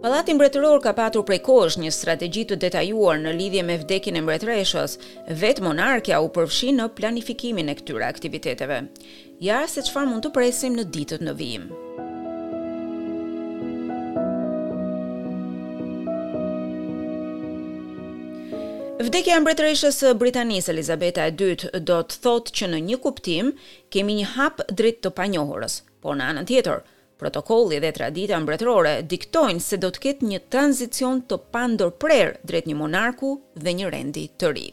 Pallati Mbretëror ka patur prej kohësh një strategji të detajuar në lidhje me vdekjen e mbretëreshës. Vetë monarkja u përfshi në planifikimin e këtyre aktiviteteve. Ja se çfarë mund të presim në ditët në vijim. Vdekja e mbretëreshës së Britanisë Elizabeta e dytë do të thotë që në një kuptim kemi një hap drejt të panjohurës, por në anën tjetër, protokolli dhe tradita mbretërore diktojnë se do të ketë një tranzicion të pandërprerë drejt një monarku dhe një rendi të ri.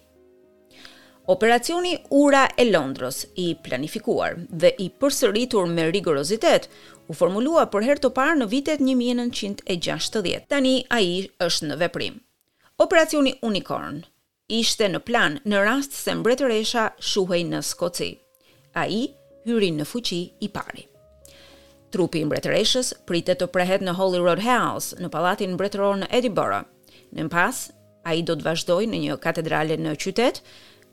Operacioni Ura e Londrës, i planifikuar dhe i përsëritur me rigorozitet, u formulua për herë të parë në vitet një mijë e nëntëqind e gjashtëdhjetë. Tani ai është në veprim. Operacioni Unicorn ishte në plan në rast se mbretëresha shuhej në Skoci. Ai hyri në fuqi i pari. Trupi i mbretëreshës pritet të prehet në Holyrood House, në pallatin mbretëror në Edinburgh. Më pas, ai do të vazhdojë në një katedrale në qytet,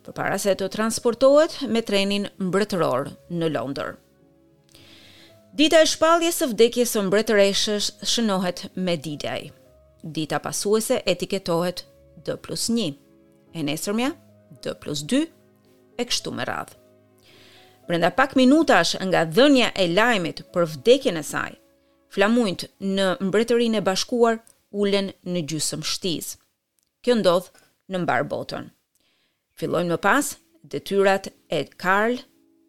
përpara se të transportohet me trenin mbretëror në Londër. Dita e shpalljes së vdekjes së mbretëreshës shënohet me D-Day. Dita pasuese etiketohet D+1. E nesërmja D+2 e kështu me radhë. Brenda pak minutash nga dhënia e lajmit për vdekjen e saj, flamujt në Mbretërinë e Bashkuar ulen në gjysmë shtizë. Kjo ndodh në mbarë botën. Fillojnë më pas detyrat e Karl,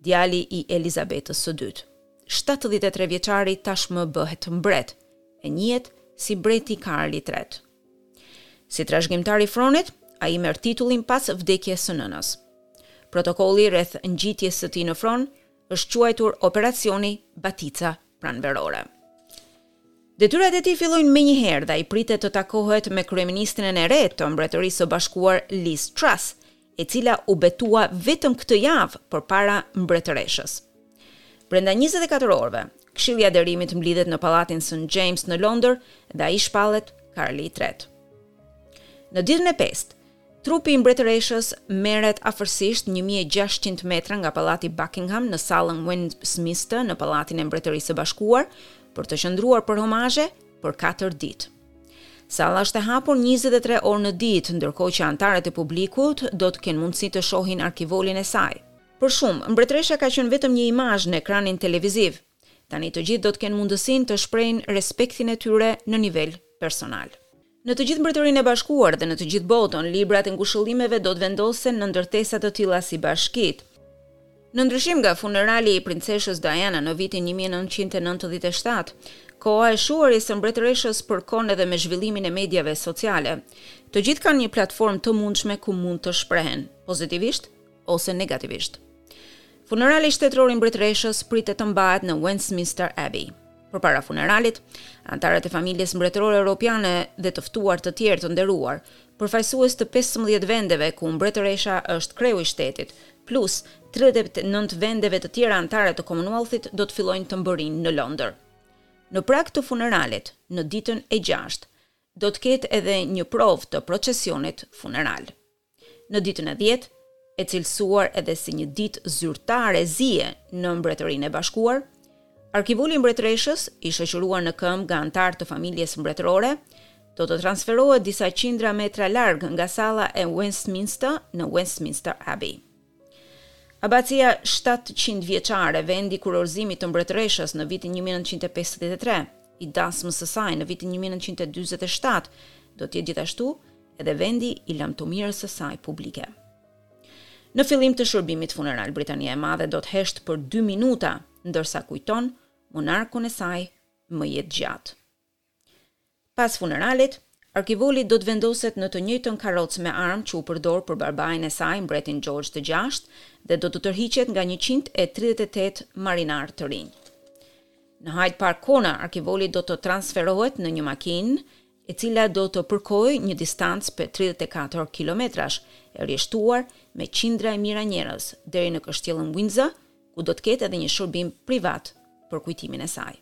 djali i Elizabetës së dytë. 73 vjeçari tashmë bëhet mbret, e njihet si Mbreti Karl i tretë. Si trashëgimtar i fronit, ai merr titullin pas vdekjes së nënës. Protokolli rreth ngjitjes së tij në fron është quajtur Operacioni Batica pranverore. Detyrat e tij fillojnë menjëherë dhe ai pritet të takohet me kryeministren e re të Mbretërisë së Bashkuar Liz Truss, e cila u betua vetëm këtë javë përpara mbretëreshës. Brenda njëzet e katër orëve, Këshilli i Aderimit mblidhet në Pallatin St. James në Londër dhe ai shpallet Karli i Tretë. Në ditën e pestë, trupi i mbretëreshës merret afërsisht 1600 metra nga Pallati Buckingham në sallën Westminster në Pallatin e Mbretërisë së Bashkuar për të qëndruar për homazhe për katër ditë. Salla është e hapur njëzet e tre orë në ditë, ndërkohë që anëtarët e publikut do të kenë mundësi të shohin arkivolin e saj. Për shumë, mbretëresha ka qenë vetëm një imazh në ekranin televiziv. Tani të gjithë do të kenë mundësinë të shprehin respektin e tyre në nivel personal. Në të gjithë Mbretërinë e Bashkuar dhe në të gjithë botën, librat e ngushëllimeve do të vendosen në ndërtesa të tilla si bashkitë, Në ndryshim nga funerali i princeshës Diana në vitin një mijë e nëntëqind e nëntëdhjetë e shtatë, koha e shuarjes së mbretëreshës përkon edhe me zhvillimin e mediave sociale. Të gjithë kanë një platformë të mundshme ku mund të shprehen, pozitivisht ose negativisht. Funerali shtetëror i mbretëreshës pritet të mbahet në Westminster Abbey. Përpara funeralit, anëtarët e familjes mbretërore europiane dhe të ftuar të tjerë të nderuar, përfaqësues të pesëmbëdhjetë vendeve ku mbretëresha është kreu i shtetit, plus tridhjetë e nëntë vendeve të tjera anëtare të Commonwealth-it do të fillojnë të mbërrijnë në Londër. Në prag të funeralit, në ditën e gjashtë, do të ketë edhe një provë të procesionit funeral. Në ditën e dhjetë, e cilësuar edhe si një ditë zyrtare zie në Mbretërinë e Bashkuar, arkivoli i mbretëreshës, i shoqëruar në këmbë nga anëtarë të familjes mbretërore, do të transferohet disa qindra metra larg nga salla e Westminster në Westminster Abbey. Abacia shtatëqind vjeçare, vendi i kurorëzimit të mbretëreshës në vitin një mijë e nëntëqind e pesëdhjetë e tre, i dasmës së saj në vitin një mijë e nëntëqind e dyzet e shtatë, do të jetë gjithashtu edhe vendi i lamtumirës së saj publike. Në fillim të shërbimit funeral Britania e Madhe do të heshtë për dy minuta ndërsa kujton monarkun e saj më jetëgjatë. Pas funeralit, arkivoli do të vendoset në të njëjtën karrocë me armë që u përdor për babain e saj, Mbretin Xhorxh të Gjashtë, dhe do të tërhiqet nga njëqind e tridhjetë e tetë marinarë të rinj. Në Hyde Park Corner, arkivoli do të transferohet në një makinë, e cila do të përkojë një distancë prej tridhjetë e katër kilometrash, e rreshtuar me qindra e mijëra njerëz, deri në Kështjellën Windsor, ku do të ketë edhe një shërbim privat për kujtimin e saj.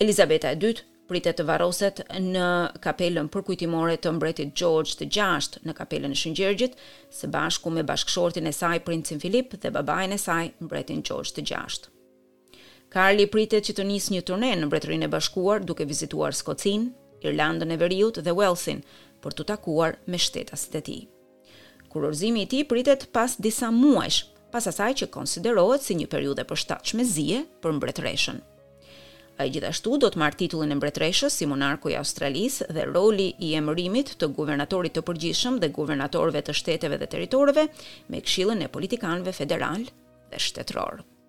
Elizabeta e Dytë pritet të varroset në kapelën përkujtimore të mbretit Xhorxh të Gjashtë, në Kapelën e Shën Gjergjit, së bashku me bashkëshortin e saj Princin Filip dhe babain e saj, mbretin Xhorxh të Gjashtë. Karli pritet që të nisë një turne në Mbretërinë e Bashkuar duke vizituar Skocinë, Irlandën e Veriut dhe Uellsin për t'u takuar me shtetasit e tij. Kurorëzimi i tij pritet pas disa muajsh, pas asaj që konsiderohet si një periudhë e përshtatshme zie për mbretëreshën. Ai gjithashtu do të marrë titullin e mbretëreshës si monarku i Australisë dhe roli i emërimit të guvernatorit të përgjithshëm dhe guvernatorëve të shteteve dhe territoreve me këshillën e politikanëve federalë dhe shtetërorë.